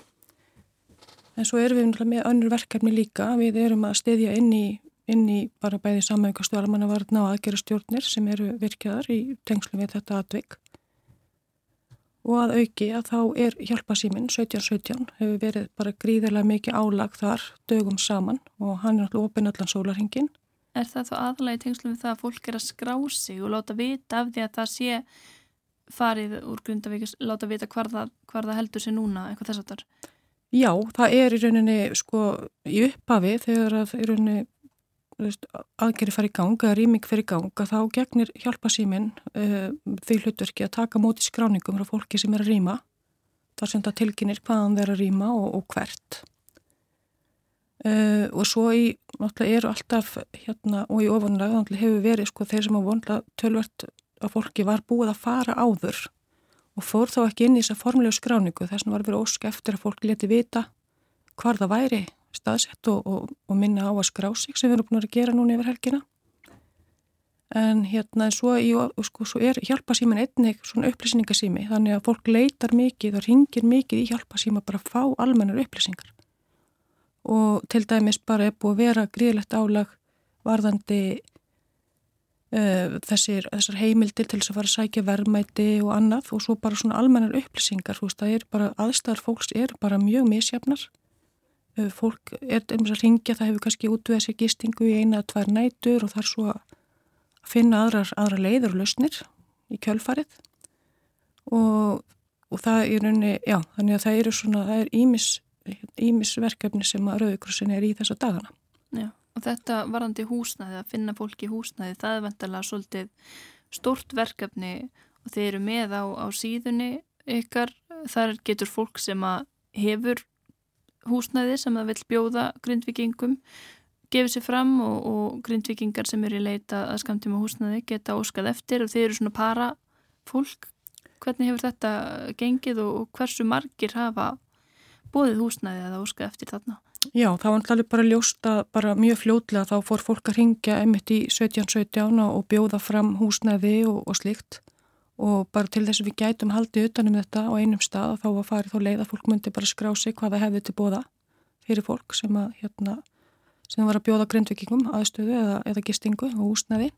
En svo erum við með önnur verkefni líka, við erum að stiðja inn í, inn í bara bæði samaukastu almannavarna og aðgerastjórnir sem eru virkjaðar í tengslum við þetta atvik og að auki að þá er hjálpasíminn 1717 hefur verið bara gríðilega mikið álag þar dögum saman og hann er alltaf ofinn allan sólarhingin. Er það þá aðalega í tengslum við það að fólk er að skrá sig og láta vita af því að það sé farið úr Grundavík, láta vita hvar það, hvar það heldur sér núna, eitthvað þess er? Já, það er í rauninni sko í upphafi þegar að í rauninni aðgeri fara í gang eða rýming fyrir í gang að þá gegnir hjálpa síminn uh, því hlutverki að taka móti skráningum frá fólki sem er að rýma þar sem það tilginir hvaðan þeir að rýma og, og hvert. Uh, og svo í náttúrulega eru alltaf hérna og í ofanlega hefur verið sko þeir sem á vonlega tölvert að fólki var búið að fara áður og fór þá ekki inn í þessa formlegu skráningu þess að var verið ósk eftir að fólk leti vita hvar það væri staðsett og, og, og minna á að skrá sig sem við erum búin að gera núna yfir helgina. En hérna svo, í, sko, svo er hjálpasímin einnig svona upplýsingasími þannig að fólk leitar mikið og ringir mikið í hjálpasíma bara að fá almennar upplýsingar. Og til dæmis bara er búið að vera gríðlegt álag varðandi uh, þessir, þessar heimildir til þess að fara að sækja verðmæti og annað og svo bara svona almennar upplýsingar þú veist það er bara aðstæðar fólks er bara mjög misjafnar fólk er einmitt að ringja, það hefur kannski útvöðað sér gistingu í eina tvær nætur og þar svo að finna aðrar, aðra leiður og lausnir í kjölfarið og, og það er unni, já, þannig að það eru svona, það er ímis, ímis verkefni sem að Rauðikrossin er í þessa dagana. Já, og þetta varandi húsnæði, að finna fólki húsnæði, það er vendalega svolítið stort verkefni og þeir eru með á, á síðunni ykkar, þar getur fólk sem að hefur húsnæði sem það vil bjóða grindvikingum gefið sér fram og, og grindvikingar sem eru í leita að skamtíma húsnæði geta óskað eftir og þeir eru svona para fólk. Hvernig hefur þetta gengið og, og hversu margir hafa bóðið húsnæði að óskað eftir þarna? Já, það var allir bara ljósta bara mjög fljótlega þá fór fólk að ringja einmitt í 1717 og bjóða fram húsnæði og, og slikt og bara til þess að við gætum haldið utanum þetta á einum stað og þá að farið þá leið að fólk myndi bara skrá sig hvaða hefði til bóða fyrir fólk sem að hérna, sem var að bjóða grindvikingum aðstöðu eða, eða gistingu og úsnaði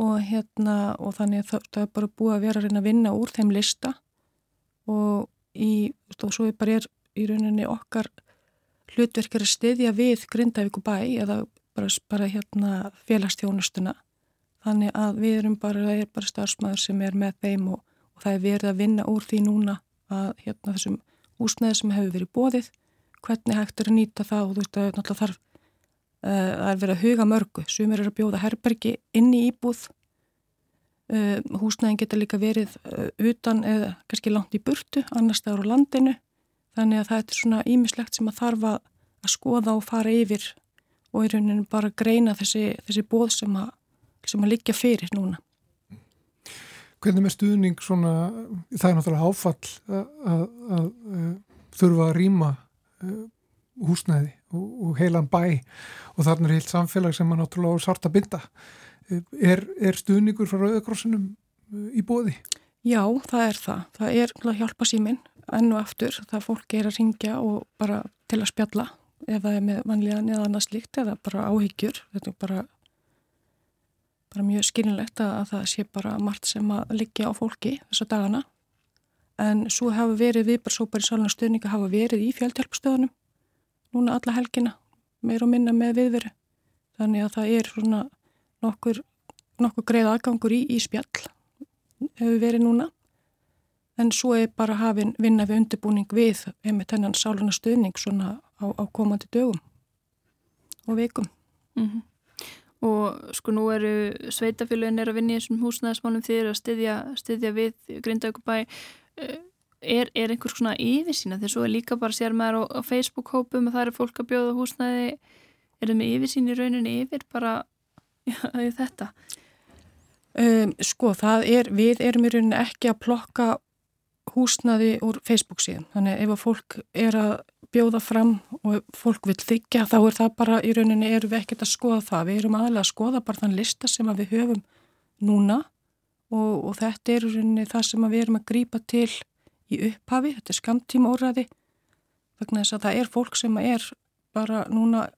og hérna og þannig að það, er bara búið að vera að reyna að vinna úr þeim lista. Og í, og svo er bara er í rauninni okkar hlutverkar að styðja við Grindavík og bæ eða bara, bara hérna félagstjónustuna Þannig að við erum bara, það er bara starfsmæður sem er með þeim og, og það er verið að vinna úr því núna að hérna þessum úsnæði sem hefur verið bóðið, hvernig hægt er að nýta það og þú veist að náttúrulega þarf, uh, það er verið að huga mörgu, sumir eru að bjóða herbergi inn í íbúð, uh, húsnæðin geta líka verið uh, utan eða kannski langt í burtu, annars það eru á landinu, þannig að það er svona ímislegt sem að þarf að, að skoða og fara yfir og í rauninu bara greina þessi, þessi bóð sem að sem að liggja fyrir núna. Hvernig með stuðning svona, það er náttúrulega áfall að, að, að, að þurfa að rýma uh, húsnæði og, og heilan bæ og þarna er heilt samfélag sem er náttúrulega sarta binda. Er, er stuðningur frá Rauðakrossinum í bóði? Já, það er það. Það er hjálpa síminn enn og aftur. Það fólk er að ringja og bara til að spjalla ef það er með vanlega neða annað slikt eða bara áhyggjur. Þetta er bara bara mjög skilinlegt að, að það sé bara margt sem að liggja á fólki þessa dagana. En svo hafa verið viðbarsópar í salna stöðninga hafa verið í fjöltjálpstöðunum núna alla helgina meir og minna með viðveru. Þannig að það er svona nokkur, nokkur greið aðgangur í, í spjall hefur verið núna. En svo er bara hafinn vinna við undirbúning við með þennan sáluna stöðning svona á, á komandi dögum og vikum. Mm -hmm og sko nú eru sveitafélagin er að vinna í þessum húsnæðismálum þeir að styðja, styðja við Grindaugubæ eh, er, er einhvers svona yfirsýna þegar svo er líka bara sér maður á, á Facebook-hópum og það eru fólk að bjóða húsnæði er það með yfirsýn í rauninni yfir bara já, þetta? Um, sko það er, við erum í rauninni ekki að plokka húsnaði úr Facebook síðan. Þannig ef að fólk er að bjóða fram og fólk vil þykja þá er það bara í rauninni erum við ekkert að skoða það. Við erum aðalega að skoða bara þann lista sem við höfum núna og, og þetta er í rauninni það sem við erum að grýpa til í upphafi. Þetta er skamtíma óræði vegna þess að það er fólk sem er bara núna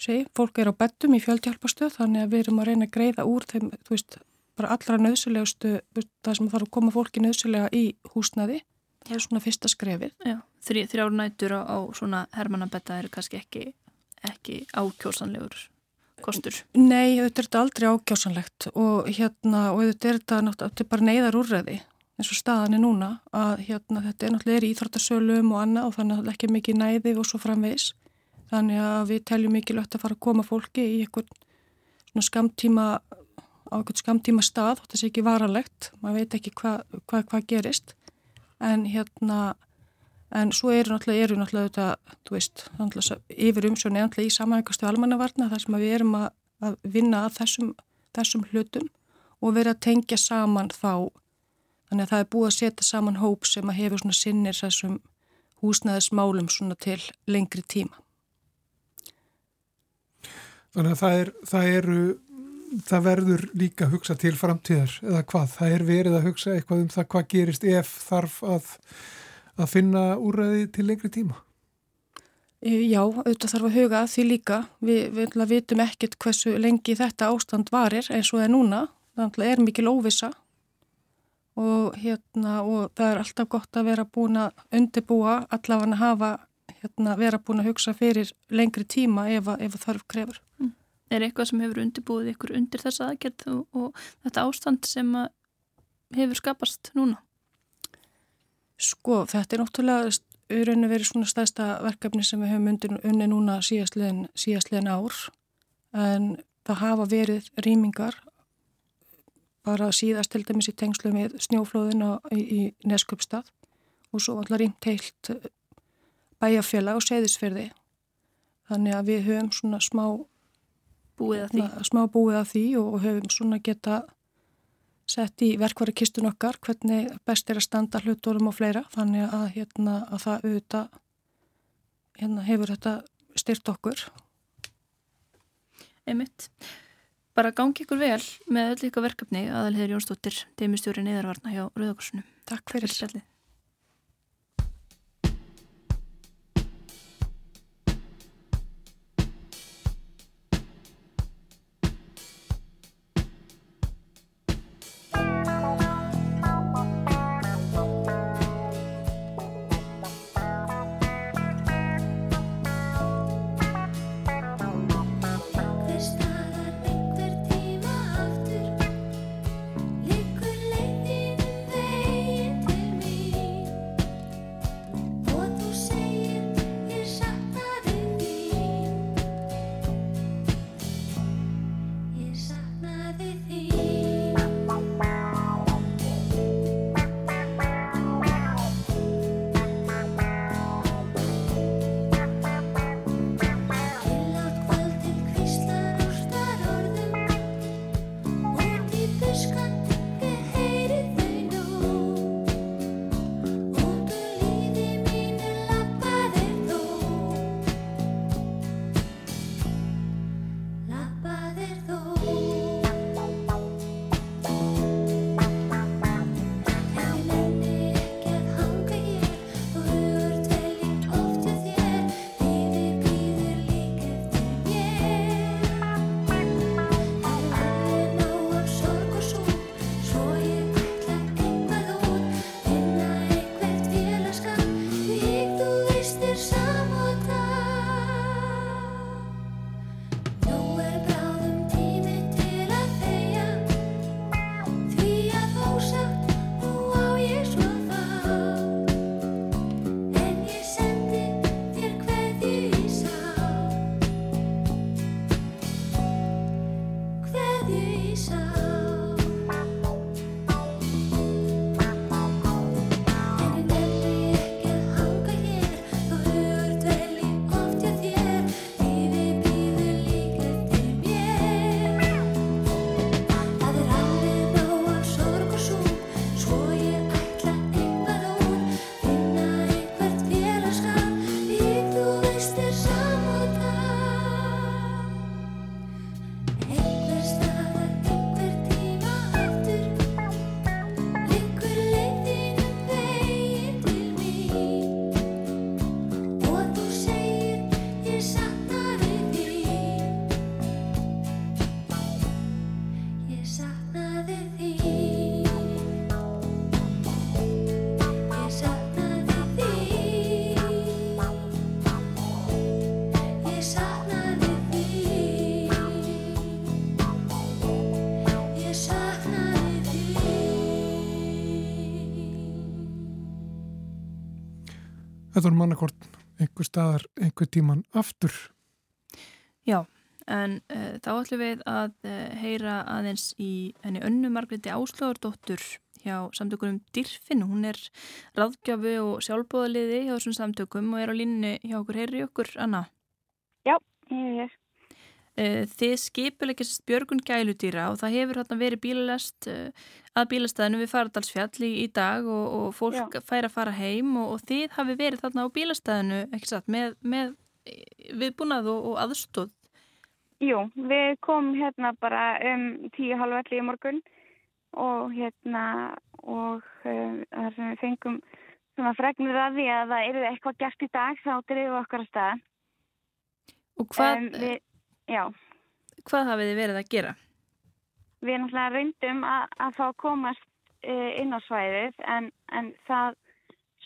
segi, fólk er á bettum í fjöldhjálpastöð þannig að við erum að reyna að greiða úr þeim, þú veist, bara allra nöðsulegustu, það sem þarf að koma fólki nöðsulega í húsnaði það er svona fyrsta skrefið. Já, þrj, þrjár nætur á, á svona hermannabetta er kannski ekki, ekki ákjósanlegur kostur. Nei, þetta er þetta aldrei ákjósanlegt og hérna, og þetta er þetta náttúrulega bara neyðar úrreði eins og staðan er núna að hérna þetta er náttúrulega í Íþróttasölum og annað og þannig að ekki mikið næði og svo framvegis þannig að við teljum mikilvægt að fara að koma fólki í einhvern svona skamtíma á einhvern skamtíma stað, þetta sé ekki varalegt maður veit ekki hvað hva, hva gerist. En hérna en svo eru náttúrulega, eru náttúrulega þetta, þú veist, yfir umsjónu eða í samanveikastu almannavarna þar sem við erum að, að vinna að þessum, þessum hlutum og vera að tengja saman þá. Þannig að það er búið að setja saman hóp sem að hefur svona sinnir þessum húsnæðismálum svona til lengri tíma. Þannig að það, er, það, eru, það verður líka að hugsa til framtíðar eða hvað? Það er verið að hugsa eitthvað um það hvað gerist ef þarf að, að finna úrræði til lengri tíma? Já, auðvitað þarf að huga því líka. Vi, við vitum ekkert hversu lengi þetta ástand varir eins og það er núna. Það er mikil óvisa og, hérna, og það er alltaf gott að vera búin að undirbúa, allavega að hafa hérna, vera búin að hugsa fyrir lengri tíma ef, ef þarf krefur. Er eitthvað sem hefur undirbúið ykkur undir þessa aðgerð og, og þetta ástand sem hefur skapast núna? Sko, þetta er náttúrulega auðvitað verið svona stæðsta verkefni sem við höfum unni núna síðastliðin, síðastliðin ár. En það hafa verið rýmingar bara síðast til dæmis í tengslu með snjóflóðina í, í Neskjöpstað og svo allar rýmt heilt bæjarfélag og segðisferði þannig að við höfum svona smá búið að því, smá búið að því og höfum svona geta sett í verkværi kistun okkar hvernig best er að standa hluturum og fleira. Þannig að, hérna, að það auðvitað hérna, hefur þetta styrt okkur. Einmitt. Bara gangi ykkur vel með öll ykkur verkefni aðalhegur Jónsdóttir, teimistjóri neðarvarna hjá Rauðakorsunum. Takk fyrir. fyrir þetta er mannakort einhver staðar, einhver tíman aftur. Já, en uh, þá ætlum við að uh, heyra aðeins í henni önnu Margretti Áslögardóttur hjá samtökunum Dirfin. Hún er ráðgjafu og sjálfbóðaliði hjá þessum samtökum og er á línni hjá okkur. Heyri okkur, Anna? Já, ég er hér. Eh, þið skipuleikist björgun gæludýra og það hefur hérna verið bílalest eh, að bílastæðinu við Faradalsfjall í, í dag og, og fólk Já. fær að fara heim og, og þið hafi verið þarna á bílastæðinu satt, með, með viðbúnað og, og aðstóð. Jú, við komum hérna bara um tíu halv allir í morgun og hérna og um, þar sem við fengum svona fregnir að því að það eru eitthvað gert í dag þá drifum við okkar að staða. Og hvað... Um, við, Já. Hvað hafið þið verið að gera? Við erum náttúrulega reyndum að, að fá að komast uh, inn á svæðið en, en það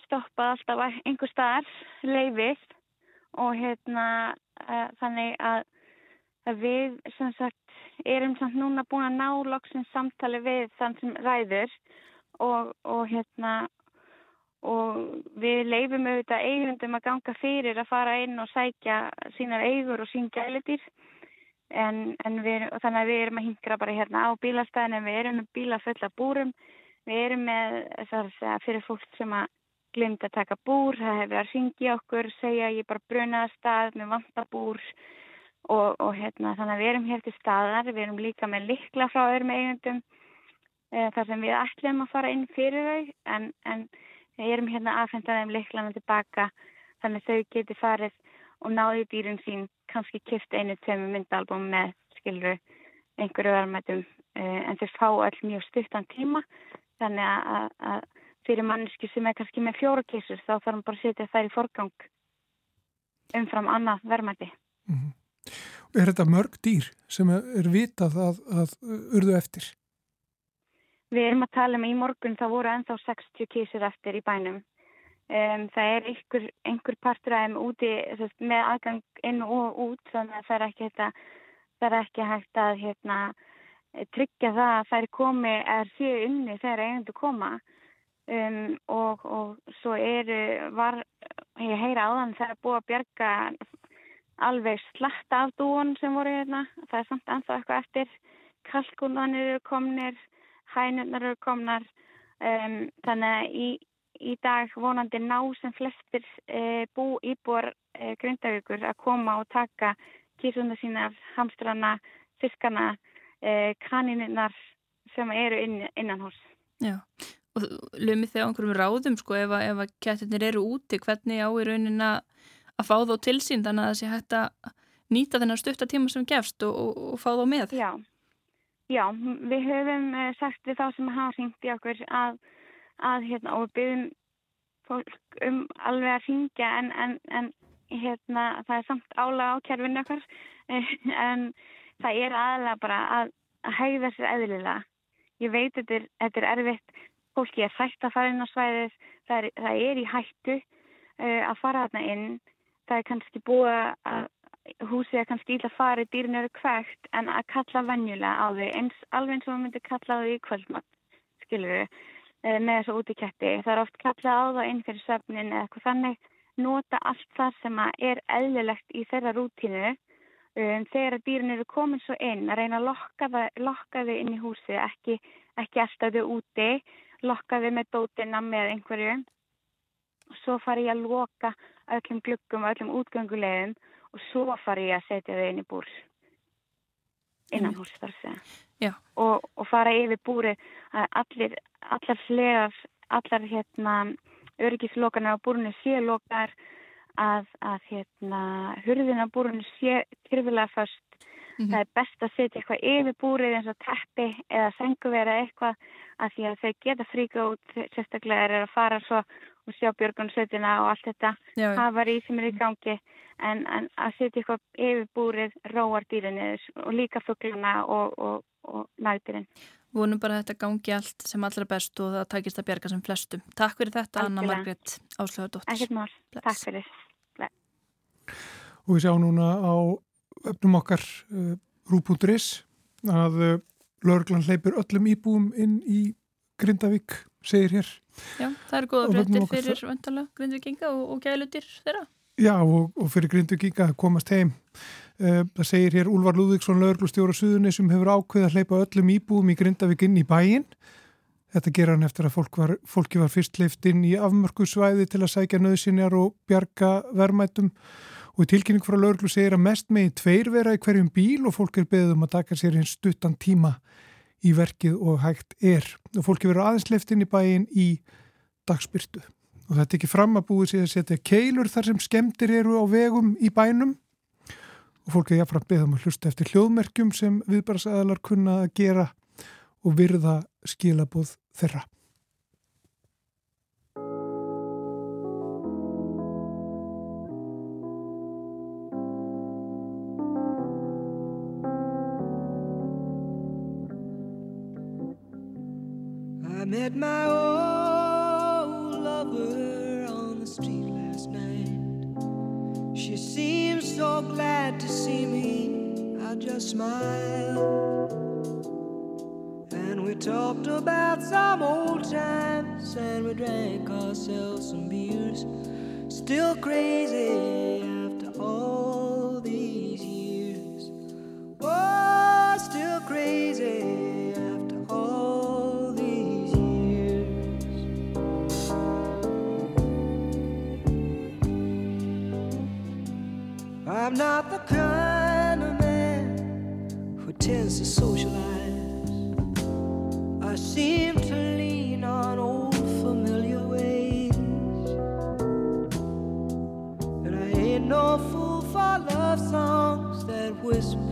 stoppaði alltaf einhver staðar leifið og hérna uh, þannig að, að við sem sagt erum samt núna búin að ná loksins samtali við þann sem ræður og, og hérna og við leifum auðvitað eigundum að ganga fyrir að fara inn og sækja sínar eigur og sín gælitýr en, en við, þannig að við erum að hingra bara hérna á bílastæðin en við erum með bíla fulla búrum. Við erum með þess fyrir fólk sem að glimta að taka búr það hefur að ringja okkur, segja ég bara brunaða stað með vantabúr og, og hérna þannig að við erum hér til staðar, við erum líka með likla frá öðrum eigundum e, þar sem við ætlum að fara inn fyrir þau. En, en við erum hérna aðfendaðum liklana tilbaka þannig að þau geti farið og náði dýrin sín kannski kipt einu tveimu myndalbum með skilru einhverju verðmættum uh, en þau fá all mjög stuttan tíma þannig að, að fyrir manneski sem er kannski með fjóra kísur þá þarf hann bara að setja þær í forgang umfram annað verðmætti. Mm -hmm. Er þetta mörg dýr sem er vitað að, að urðu eftir? Við erum að tala um í morgun það voru ennþá 60 kísur eftir í bænum. Um, það er einhver, einhver partur af þeim úti með aðgang inn og út þannig að það er ekki, það er ekki hægt að hérna, tryggja það að þær komi er séu unni þegar eigindu koma. Um, og, og svo eru, var, ég heyra á þann það er búið að bjerga alveg slatta af dúon sem voru hérna, það er samt ennþá eitthvað eftir, kalkunanir komnir, hænurnar eru komnar um, þannig að í í dag vonandi ná sem flestir e, bú íbúar e, Grindavíkur að koma og taka kísuna sína, hamstrana, fiskana, e, kaninnar sem eru inn, innan hús. Já, og lumið þegar einhverjum ráðum sko ef að, ef að kettinir eru úti, hvernig á í raunin að fá þá til sín þannig að það sé hægt að nýta þennan stuttatíma sem gefst og, og, og fá þá með? Já, já, við höfum e, sagt við þá sem hafa hringt í okkur að að hérna og við byrjum fólk um alveg að ringja en, en, en hérna það er samt ála á kjærfinu okkar. En það er aðalega bara að, að hægða sér eðlilega. Ég veit þetta er, þetta er erfitt, fólki er hægt að fara inn á svæðið, það er, það er í hættu uh, að fara þarna inn, það er kannski búið að húsið er kannski íla farið, dýrin eru kvægt en að kalla vennjulega á þau, eins, alveg eins og við myndum kalla þau í kvöldmatt, skilur við Eh, með þessu útiketti. Það er oft kallað á það inn fyrir söfnin eða eitthvað þannig. Nota allt það sem er eðlilegt í þeirra rútínu um, þegar dýrin eru komin svo inn að reyna að lokka, það, lokka þau inn í húsi, ekki, ekki alltaf þau úti, lokka þau með dótina með einhverju. Svo far ég að loka öllum glukkum og öllum útgöngulegum og svo far ég að setja þau inn í búrs innan hús þar að segja. Og, og fara yfir búri allir, allar slegar allar hérna öryggislokanar á búrinu sé lokar að, að hérna hurðin á búrinu sé kyrfilega först mm -hmm. það er best að setja eitthvað yfir búrið eins og teppi eða senguvera eitthvað að því að þau geta fríka út sérstaklega er að fara svo og sjá björgunsveitina og allt þetta hafa í sem er í gangi en, en að setja eitthvað yfir búrið róar dýrinni og líka fuggluna og, og, og nægdýrin. Vonum bara þetta gangi allt sem allra best og það takist að bjerga sem flestum. Takk fyrir þetta Anna Margret Áslöðardóttir. Ekkert mál, takk fyrir. Blei. Og við sjáum núna á öfnum okkar uh, rúbúndris að uh, laurglann leipur öllum íbúum inn í Grindavík, segir hér. Já, það eru góða fréttir fyrir vantala grindvikinga og, og gælutir þeirra. Já, og, og fyrir grindvikinga komast heim. Uh, það segir hér Úlvar Lúðvíksson, lögurglustjóra Suðunni sem hefur ákveð að hleypa öllum íbúum í Grindavík inn í bæinn. Þetta ger hann eftir að fólk var, fólki var fyrst leift inn í afmörkusvæði til að sækja nöðsinjar og bjarga vermætum og í tilkynning frá lögurglu segir að mest meginn tveir vera í hverjum bíl og fólk er beðið um að taka sér einn stuttan tíma í verkið og hægt er. Og fólki verður aðeins leift inn í bæinn í dagspyrtu. Og er ekki fram að búið sér að setja keilur þar sem skemmtir eru á vegum í bænum og fólk er jáfnfram beðum að hlusta eftir hljóðmerkjum sem viðbarsaðalar kunna að gera og virða skilabóð þeirra. Met my old lover on the street last night. She seemed so glad to see me. I just smiled And we talked about some old times And we drank ourselves some beers. Still crazy after all these years. Oh, still crazy I'm not the kind of man who tends to socialize I seem to lean on old familiar ways. And I ain't no fool for love songs that whisper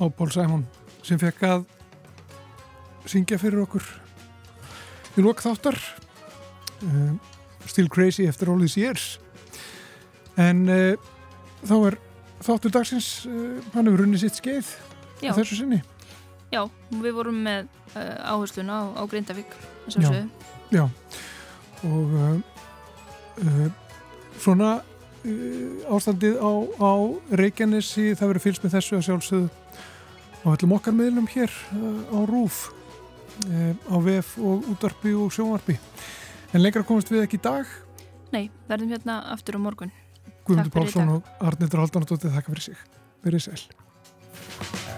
Á Pól Sæmon sem fekk að syngja fyrir okkur í lók þáttar. Uh, Still Crazy After All These Years. En uh, þá er þáttur dagsins uh, hann hefur runnið sitt skeið á þessu sinni. Já, við vorum með áhersluna á, á Grindavík Já. Já. Og svona uh, ástandið á, á Reykjanesi, það verður fylgst með þessu að sjálfsögðu á öllum okkar miðlum hér uh, á RÚF uh, á VF og útvarpi og sjónvarpi. En lengra komast við ekki í dag. Nei, verðum hérna aftur á morgun Guðmundur Pálsson og Arnildur Haldanardóttir þakka fyrir sig. Verið sæl.